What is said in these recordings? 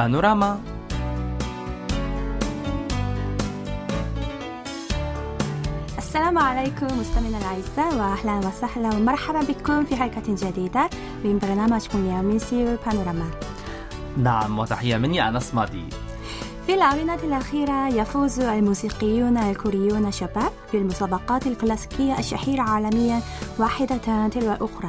بانوراما. السلام عليكم مستمعينا الأعزاء واهلا وسهلا ومرحبا بكم في حلقة جديدة من برنامجكم اليومي سيول بانوراما. نعم وتحية مني أنس ماضي في الآونة الأخيرة يفوز الموسيقيون الكوريون شباب بالمسابقات الكلاسيكية الشهيرة عالميا واحدة تلو الأخرى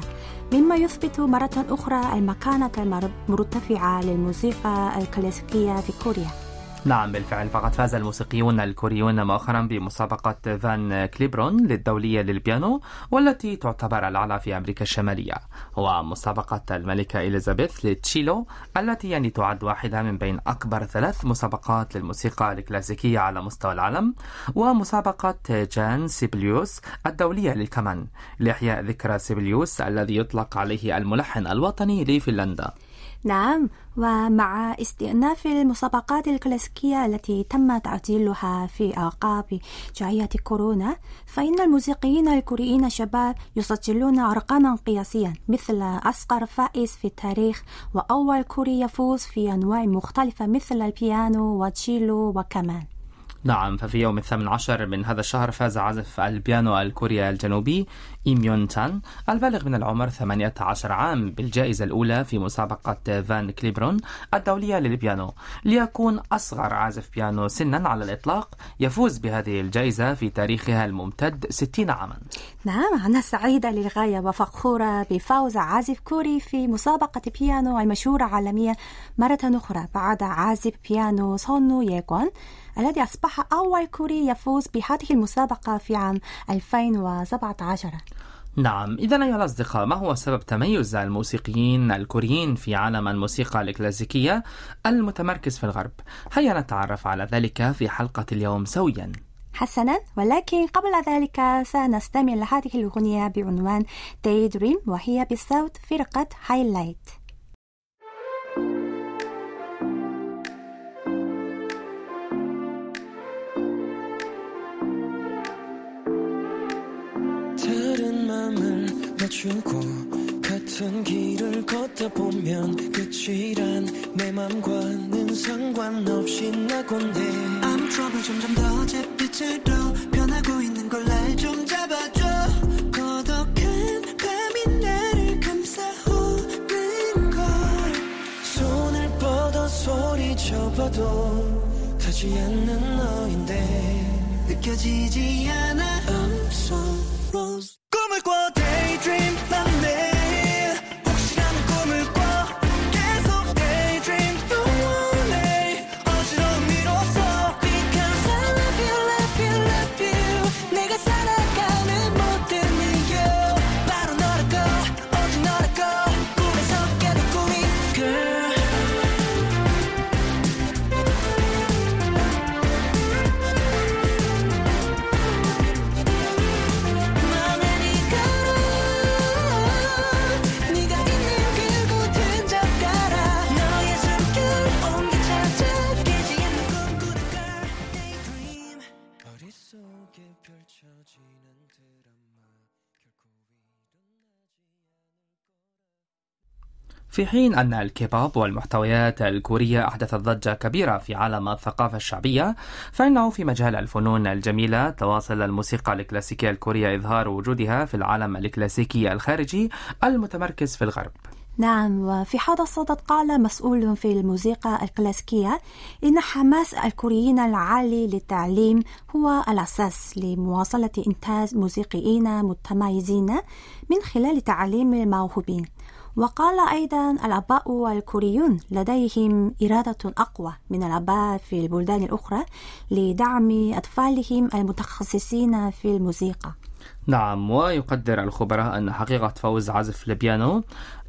مما يثبت مرة أخرى المكانة المرتفعة للموسيقى الكلاسيكية في كوريا. نعم بالفعل. فقد فاز الموسيقيون الكوريون مؤخرا بمسابقة فان كليبرن الدولية للبيانو والتي تعتبر الأعلى في أمريكا الشمالية. ومسابقة الملكة إليزابيث للتشيلو التي يعني تعد واحدة من بين أكبر ثلاث مسابقات للموسيقى الكلاسيكية على مستوى العالم. ومسابقة جان سيبليوس الدولية للكمان. لإحياء ذكرى سيبليوس الذي يطلق عليه الملحن الوطني لفنلندا. نعم ومع استئناف المسابقات الكلاسيكية التي تم تعطيلها في أعقاب جائحة كورونا فإن الموسيقيين الكوريين الشباب يسجلون أرقاما قياسية مثل أصغر فائز في التاريخ وأول كوري يفوز في أنواع مختلفة مثل البيانو وتشيلو وكمان. نعم ففي يوم الثامن عشر من هذا الشهر فاز عازف البيانو الكوري الجنوبي إيم يون تشان البالغ من العمر 18 عام بالجائزة الأولى في مسابقة فان كليبرن الدولية للبيانو. ليكون أصغر عازف بيانو سنا على الإطلاق يفوز بهذه الجائزة في تاريخها الممتد 60 عاما. نعم أنا سعيدة للغاية وفخورة بفوز عازف كوري في مسابقة بيانو المشهورة عالميا مرة أخرى بعد عازف بيانو سونو ييغون الذي أصبح أول كوري يفوز بهذه المسابقة في عام 2017 نعم إذا أيها الأصدقاء ما هو سبب تميز الموسيقيين الكوريين في عالم الموسيقى الكلاسيكية المتمركز في الغرب؟ هيا نتعرف على ذلك في حلقة اليوم سويا. حسنا ولكن قبل ذلك سنستمع لهذه الأغنية بعنوان Daydream وهي بصوت فرقة هايلايت 맞추고 같은 길을 걷다 보면 끝이란 내 맘과는 상관없이 나곤 해 I'm trouble 점점 더 잿빛으로 변하고 있는 걸 날 좀 잡아줘. 고독한 밤이 나를 감싸오는 걸. 손을 뻗어 소리쳐봐도 타지 않는 너인데. 느껴지지 않아. I'm so في حين أن الكيبوب والمحتويات الكورية أحدثت ضجة كبيرة في عالم الثقافة الشعبية فإنه في مجال الفنون الجميلة تواصل الموسيقى الكلاسيكية الكورية إظهار وجودها في العالم الكلاسيكي الخارجي المتمركز في الغرب. نعم وفي هذا الصدد قال مسؤول في الموسيقى الكلاسيكية إن حماس الكوريين العالي للتعليم هو الأساس لمواصلة إنتاج موسيقيين متميزين من خلال تعليم الموهوبين. وقال أيضا الآباء الكوريون لديهم إرادة أقوى من الآباء في البلدان الأخرى لدعم أطفالهم المتخصصين في الموسيقى. نعم ويقدر الخبراء أن حقيقة فوز عازف البيانو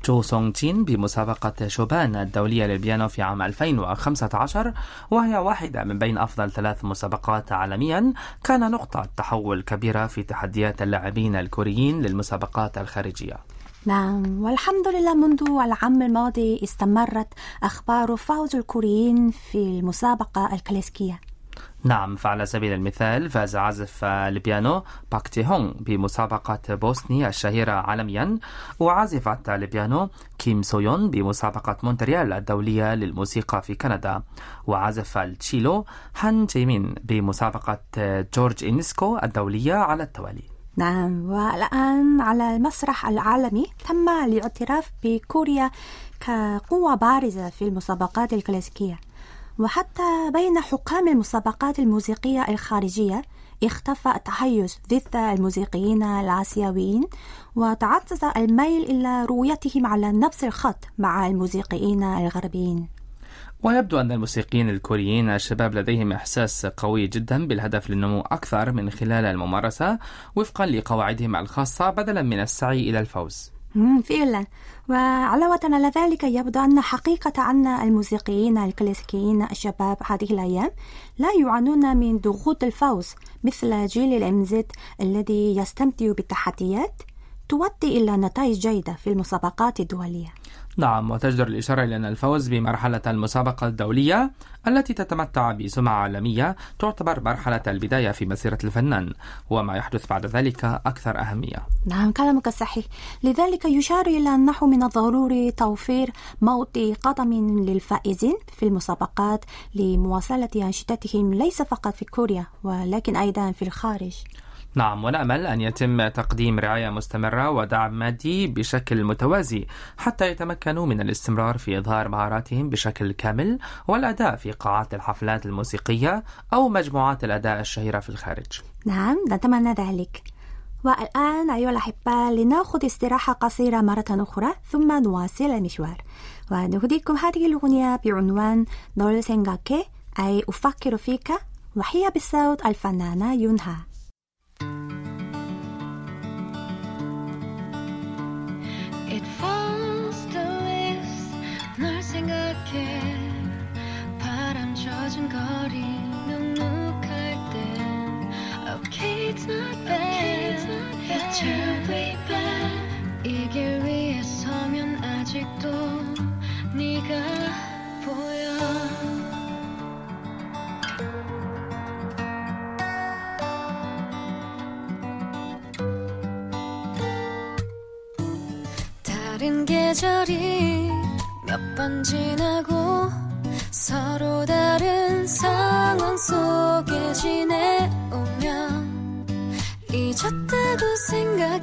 جو سونغ جين بمسابقة شوبان الدولية للبيانو في عام 2015 وهي واحدة من بين أفضل ثلاث مسابقات عالميا. كان نقطة تحول كبيرة في تحديات اللاعبين الكوريين للمسابقات الخارجية. نعم والحمد لله منذ العام الماضي استمرت أخبار فوز الكوريين في المسابقة الكلاسيكية. نعم فعلى سبيل المثال فاز عازف البيانو باك تي هونغ بمسابقة بوسني الشهيرة عالميا وعازفة البيانو كيم سويون بمسابقة مونتريال الدولية للموسيقى في كندا وعازف التشيلو هان جيمين بمسابقة جورج إنسكو الدولية على التوالي. نعم والآن على المسرح العالمي تم الاعتراف بكوريا كقوة بارزة في المسابقات الكلاسيكية. وحتى بين حكام المسابقات الموسيقية الخارجية اختفى التحيز ضد الموسيقيين الآسيويين وتعزز الميل إلى رؤيتهم على نفس الخط مع الموسيقيين الغربيين. ويبدو أن الموسيقيين الكوريين الشباب لديهم إحساس قوي جدا بالهدف للنمو أكثر من خلال الممارسة وفقا لقواعدهم الخاصة بدلا من السعي إلى الفوز. فعلا. وعلاوة على ذلك يبدو أن حقيقة أن الموسيقيين الكلاسيكيين الشباب هذه الأيام لا يعانون من ضغوط الفوز مثل جيل الإمزد الذي يستمتع بالتحديات تؤدي إلى نتائج جيدة في المسابقات الدولية. نعم وتجدر الإشارة إلى أن الفوز بمرحلة المسابقة الدولية التي تتمتع بسمعة عالمية تعتبر مرحلة البداية في مسيرة الفنان وما يحدث بعد ذلك أكثر أهمية. نعم كلامك صحيح. لذلك يشار إلى أنه من الضروري توفير موطئ قدم للفائزين في المسابقات لمواصلة أنشطتهم ليس فقط في كوريا ولكن أيضا في الخارج. نعم ونأمل أن يتم تقديم رعاية مستمرة ودعم مادي بشكل متوازي حتى يتمكنوا من الاستمرار في إظهار مهاراتهم بشكل كامل والأداء في قاعات الحفلات الموسيقية أو مجموعات الأداء الشهيرة في الخارج نعم نتمنى ذلك والآن أيها الأحباء لنأخذ استراحة قصيرة مرة أخرى ثم نواصل المشوار ونهديكم هذه الأغنية بعنوان 널 생각해 أي أفكر فيك وهي بصوت الفنانة يونها It falls the leaves 널 생각해 바람 젖은 거리 눅눅할 땐 Okay it's not bad terribly bad 이길 위에 서면 아직도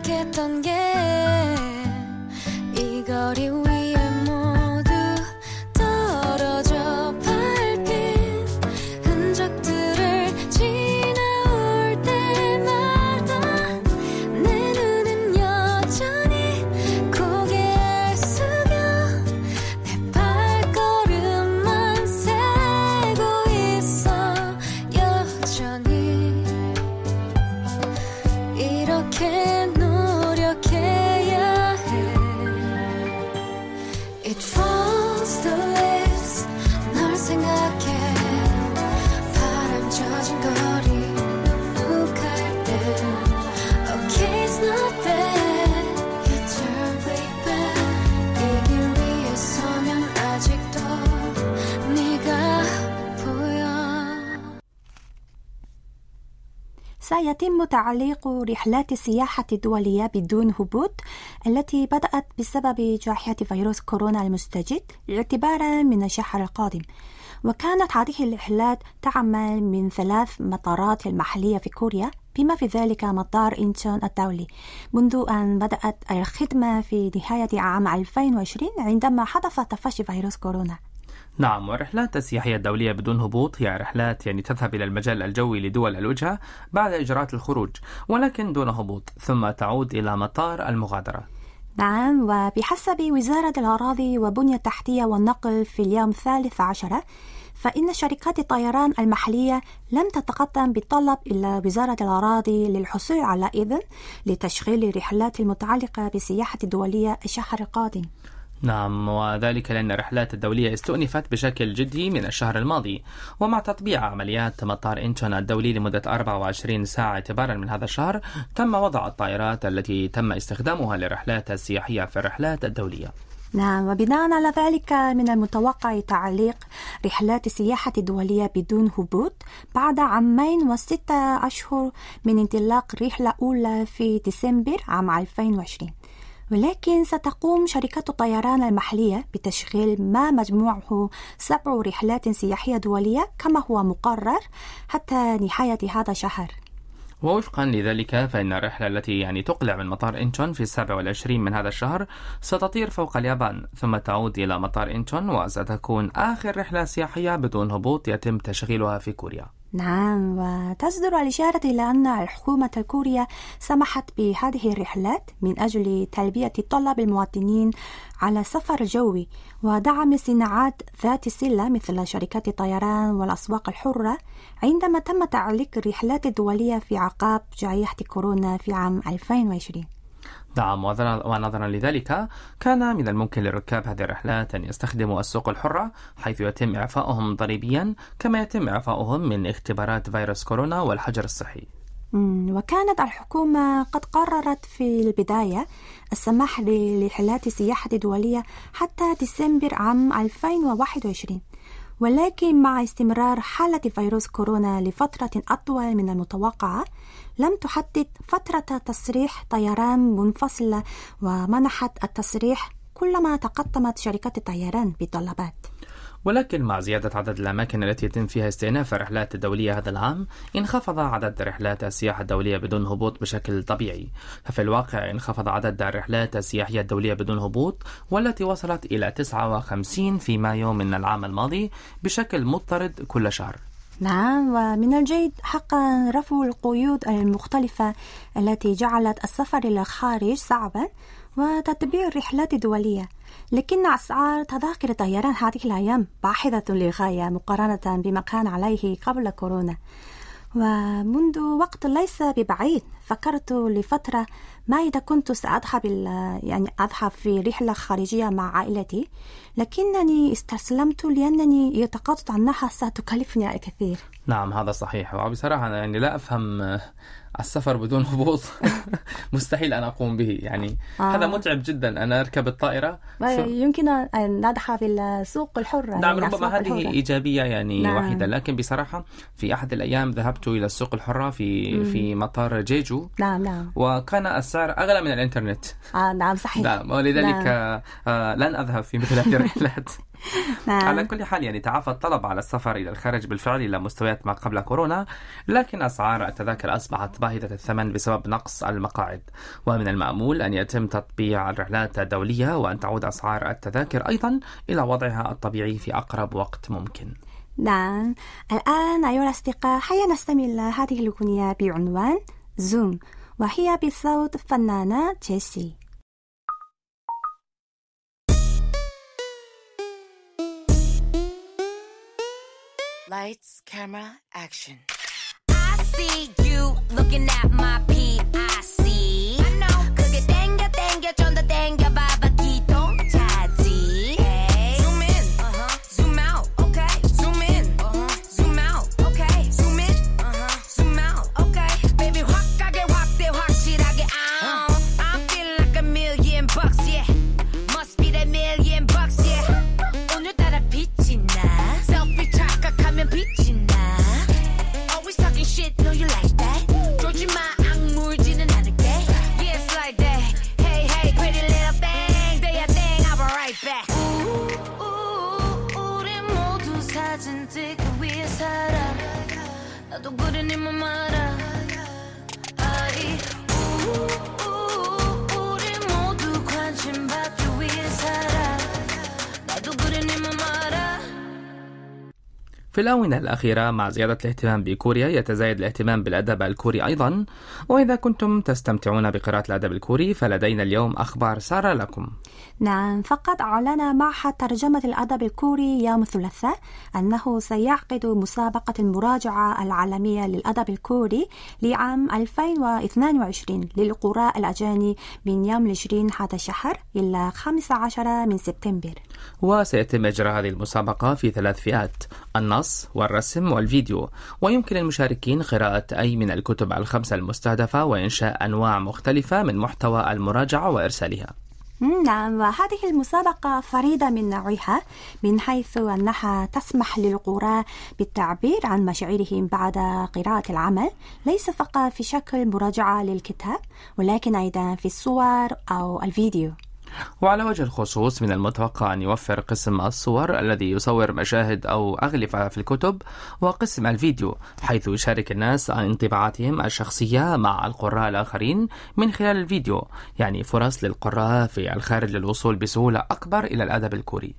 생각했던 게 이 거리 위에 모두 떨어져 밟힌 흔적들을 지나올 때마다 내 눈은 여전히 고개를 숙여 내 발걸음만 세고 있어 여전히 이렇게 سيتم تعليق رحلات السياحة الدولية بدون هبوط التي بدأت بسبب جائحة فيروس كورونا المستجد اعتبارا من الشهر القادم. وكانت هذه الرحلات تعمل من ثلاث مطارات المحلية في كوريا بما في ذلك مطار إنشون الدولي. منذ أن بدأت الخدمة في نهاية عام 2020 عندما حدث تفشي فيروس كورونا. نعم والرحلات السياحية الدولية بدون هبوط هي رحلات يعني تذهب إلى المجال الجوي لدول الوجهة بعد إجراءات الخروج ولكن دون هبوط ثم تعود إلى مطار المغادرة. نعم وبحسب وزارة الأراضي وبنية التحتية والنقل في اليوم الثالث عشر فإن شركات الطيران المحلية لم تتقدم بالطلب إلى وزارة الأراضي للحصول على إذن لتشغيل الرحلات المتعلقة بالسياحة الدولية الشهر القادم. نعم وذلك لأن الرحلات الدولية استؤنفت بشكل جدي من الشهر الماضي. ومع تطبيع عمليات مطار إنشون الدولي لمدة 24 ساعة اعتبارا من هذا الشهر تم وضع الطائرات التي تم استخدامها للرحلات السياحية في الرحلات الدولية. نعم وبناء على ذلك من المتوقع تعليق رحلات السياحة الدولية بدون هبوط بعد عامين وستة أشهر من انطلاق رحلة أولى في ديسمبر عام 2020 ولكن ستقوم شركات الطيران المحلية بتشغيل ما مجموعه سبع رحلات سياحية دولية كما هو مقرر حتى نهاية هذا الشهر. ووفقا لذلك فإن الرحلة التي يعني تقلع من مطار إنشون في السابع والعشرين من هذا الشهر ستطير فوق اليابان ثم تعود إلى مطار إنشون وستكون آخر رحلة سياحية بدون هبوط يتم تشغيلها في كوريا. نعم وتصدر الإشارة إلى أن الحكومة الكورية سمحت بهذه الرحلات من أجل تلبية طلب المواطنين على السفر الجوي ودعم الصناعات ذات السلة مثل شركات الطيران والأسواق الحرة. عندما تم تعليق الرحلات الدولية في عقاب جائحة كورونا في عام 2020 نعم ونظرا لذلك كان من الممكن لركاب هذه الرحلات أن يستخدموا السوق الحرة حيث يتم إعفاؤهم ضريبيا كما يتم إعفاؤهم من اختبارات فيروس كورونا والحجر الصحي. وكانت الحكومة قد قررت في البداية السماح لرحلات السياحة الدولية حتى ديسمبر عام 2021 ولكن مع استمرار حالة فيروس كورونا لفترة أطول من المتوقعة لم تحدد فترة تصريح طيران منفصلة ومنحت التصريح كلما تقدمت شركات الطيران بطلبات ولكن مع زيادة عدد الأماكن التي يتم فيها استئناف الرحلات الدولية هذا العام انخفض عدد رحلات السياحة الدولية بدون هبوط بشكل طبيعي. ففي الواقع انخفض عدد الرحلات السياحية الدولية بدون هبوط والتي وصلت إلى 59 في مايو من العام الماضي بشكل مضطرد كل شهر. نعم ومن الجيد حقا رفع القيود المختلفة التي جعلت السفر إلى الخارج صعبا وتتبيع الرحلات الدولية. لكن أسعار تذاكر الطيران هذه الأيام باحثة للغاية مقارنة بما كان عليه قبل كورونا. ومنذ وقت ليس ببعيد فكرت لفترة ما إذا كنت سأذهب يعني أذهب في رحلة خارجية مع عائلتي لكنني استسلمت لأنني اعتقدت أنها ستكلفني الكثير نعم هذا صحيح. وبصراحة يعني لا أفهم السفر بدون هبوط. مستحيل أن أقوم به. يعني آه. هذا متعب جدا. أنا أركب الطائرة. يمكن أن نذهب إلى السوق الحرة. نعم يعني ربما هذه الحرة. إيجابية يعني نعم. وحيدة لكن بصراحة في أحد الأيام ذهبت إلى السوق الحرة في في مطار جيجو. نعم نعم. وكان السعر أغلى من الإنترنت. آه نعم صحيح. نعم ولذلك نعم. آه، لن أذهب في مثل هذه الرحلات. على نعم كل حال يعني تعافى الطلب على السفر إلى الخارج بالفعل إلى مستويات ما قبل كورونا لكن أسعار التذاكر أصبحت باهظة الثمن بسبب نقص المقاعد. ومن المأمول أن يتم تطبيع الرحلات الدولية وأن تعود أسعار التذاكر أيضا إلى وضعها الطبيعي في أقرب وقت ممكن. نعم. الآن أيها الأصدقاء هيا نستمع إلى هذه الأغنية بعنوان زوم وهي بصوت فنانة جيسي Lights, camera, action. I see you looking at my في الآونة الأخيرة مع زيادة الاهتمام بكوريا يتزايد الاهتمام بالأدب الكوري أيضا. وإذا كنتم تستمتعون بقراءة الأدب الكوري فلدينا اليوم أخبار. سارة لكم. نعم فقد أعلن معهد ترجمة الأدب الكوري يوم الثلاثاء أنه سيعقد مسابقة المراجعة العالمية للأدب الكوري لعام 2022 للقراء الأجانب من يوم 20 هذا الشهر إلى 15 من سبتمبر. وسيتم إجراء هذه المسابقة في ثلاث فئات. النص والرسم والفيديو ويمكن للمشاركين قراءة أي من الكتب الخمسة المستهدفة وإنشاء أنواع مختلفة من محتوى المراجعة وإرسالها. نعم وهذه المسابقة فريدة من نوعها من حيث أنها تسمح للقراء بالتعبير عن مشاعرهم بعد قراءة العمل ليس فقط في شكل مراجعة للكتاب ولكن أيضا في الصور أو الفيديو. وعلى وجه الخصوص من المتوقع أن يوفر قسم الصور الذي يصور مشاهد أو أغلفة في الكتب وقسم الفيديو حيث يشارك الناس انطباعاتهم الشخصية مع القراء الآخرين من خلال الفيديو يعني فرص للقراء في الخارج للوصول بسهولة أكبر إلى الأدب الكوري.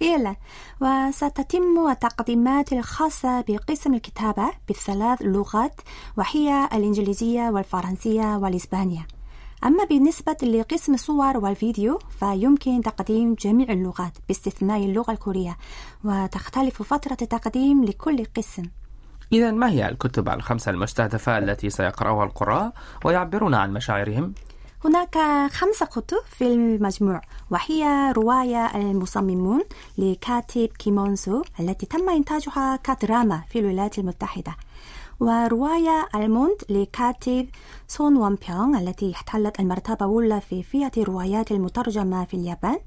فعلا. وستتم التقديمات الخاصة بقسم الكتابة بثلاث لغات وهي الإنجليزية والفرنسية والإسبانية. أما بالنسبة لقسم الصور والفيديو فيمكن تقديم جميع اللغات باستثناء اللغة الكورية وتختلف فترة التقديم لكل قسم إذا ما هي الكتب الخمسة المستهدفة التي سيقرأها القراء ويعبرون عن مشاعرهم؟ هناك خمسة كتب في المجموع وهي رواية المصممون لكاتب كيمونسو التي تم إنتاجها كدراما في الولايات المتحدة ورواية ألموند لكاتب سون وانبيونغ التي احتلت المرتبة الأولى في فئة الروايات المترجمة في اليابان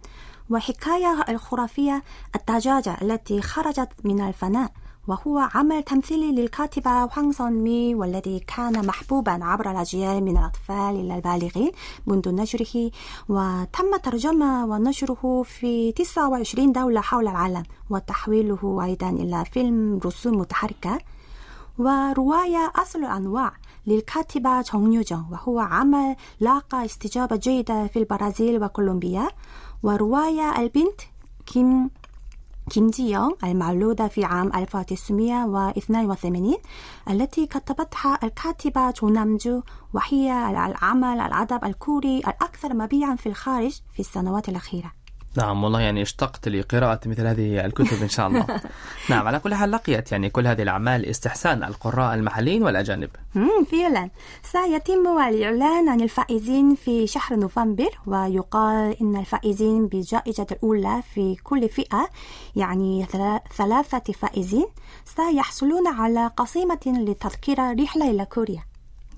وحكاية الخرافية الدجاجة التي خرجت من الفناء وهو عمل تمثيلي للكاتبة وانغ سون والذي كان محبوبا عبر الأجيال من الأطفال إلى البالغين منذ نشره وتم ترجمة ونشره في 29 دولة حول العالم وتحويله أيضا إلى فيلم رسوم متحركة. ورواية أصل الأنواع للكاتبة 정유정 وهو عمل لاقى استجابة جيدة في البرازيل وكولومبيا ورواية البنت كيم 김지영 المولودة في عام 1982 التي كتبتها الكاتبة جونامجو وهي العمل الأدب الكوري الأكثر مبيعا في الخارج في السنوات الأخيرة نعم والله يعني اشتقت لقراءة مثل هذه الكتب إن شاء الله. نعم على كل حال لقيت يعني كل هذه الأعمال استحسان القراء المحليين والأجانب. فعلا. سيتم الإعلان عن الفائزين في شهر نوفمبر ويقال إن الفائزين بالجائزة الأولى في كل فئة يعني ثلا- ثلاثة فائزين سيحصلون على قسيمة لتذكرة رحلة إلى كوريا.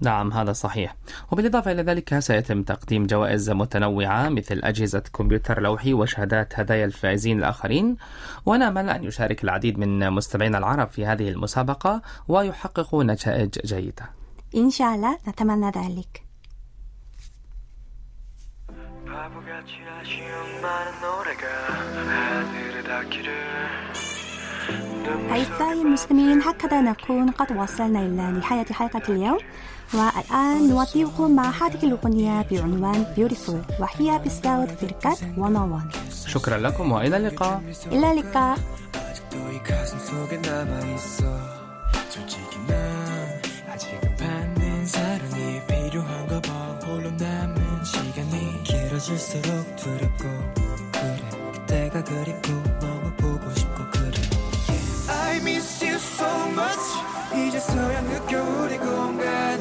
نعم هذا صحيح وبالإضافة إلى ذلك سيتم تقديم جوائز متنوعة مثل أجهزة كمبيوتر لوحي وشهادات هدايا الفائزين الآخرين ونأمل أن يشارك العديد من مستمعينا العرب في هذه المسابقة ويحققوا نتائج جيدة إن شاء الله نتمنى ذلك 바보같이 아쉬운 많은 노래가 하늘을 닿기를 أعزائي المستمعين هكذا نكون قد وصلنا إلى نهاية حلقة اليوم والآن نودعكم مع هذه الأغنية بعنوان Beautiful وهي بصوت فرقة 101 شكرا لكم وإلى اللقاء إلى اللقاء 아직도 이 가슴 속에 남아있어 솔직히 난 아직은 받는 사랑이 필요한가 봐 홀로 남은 시간이 길어질수록 두렵고 그래 그때가 그립고 너무 보고 싶고 so much. 이제서야 느껴 우리 공간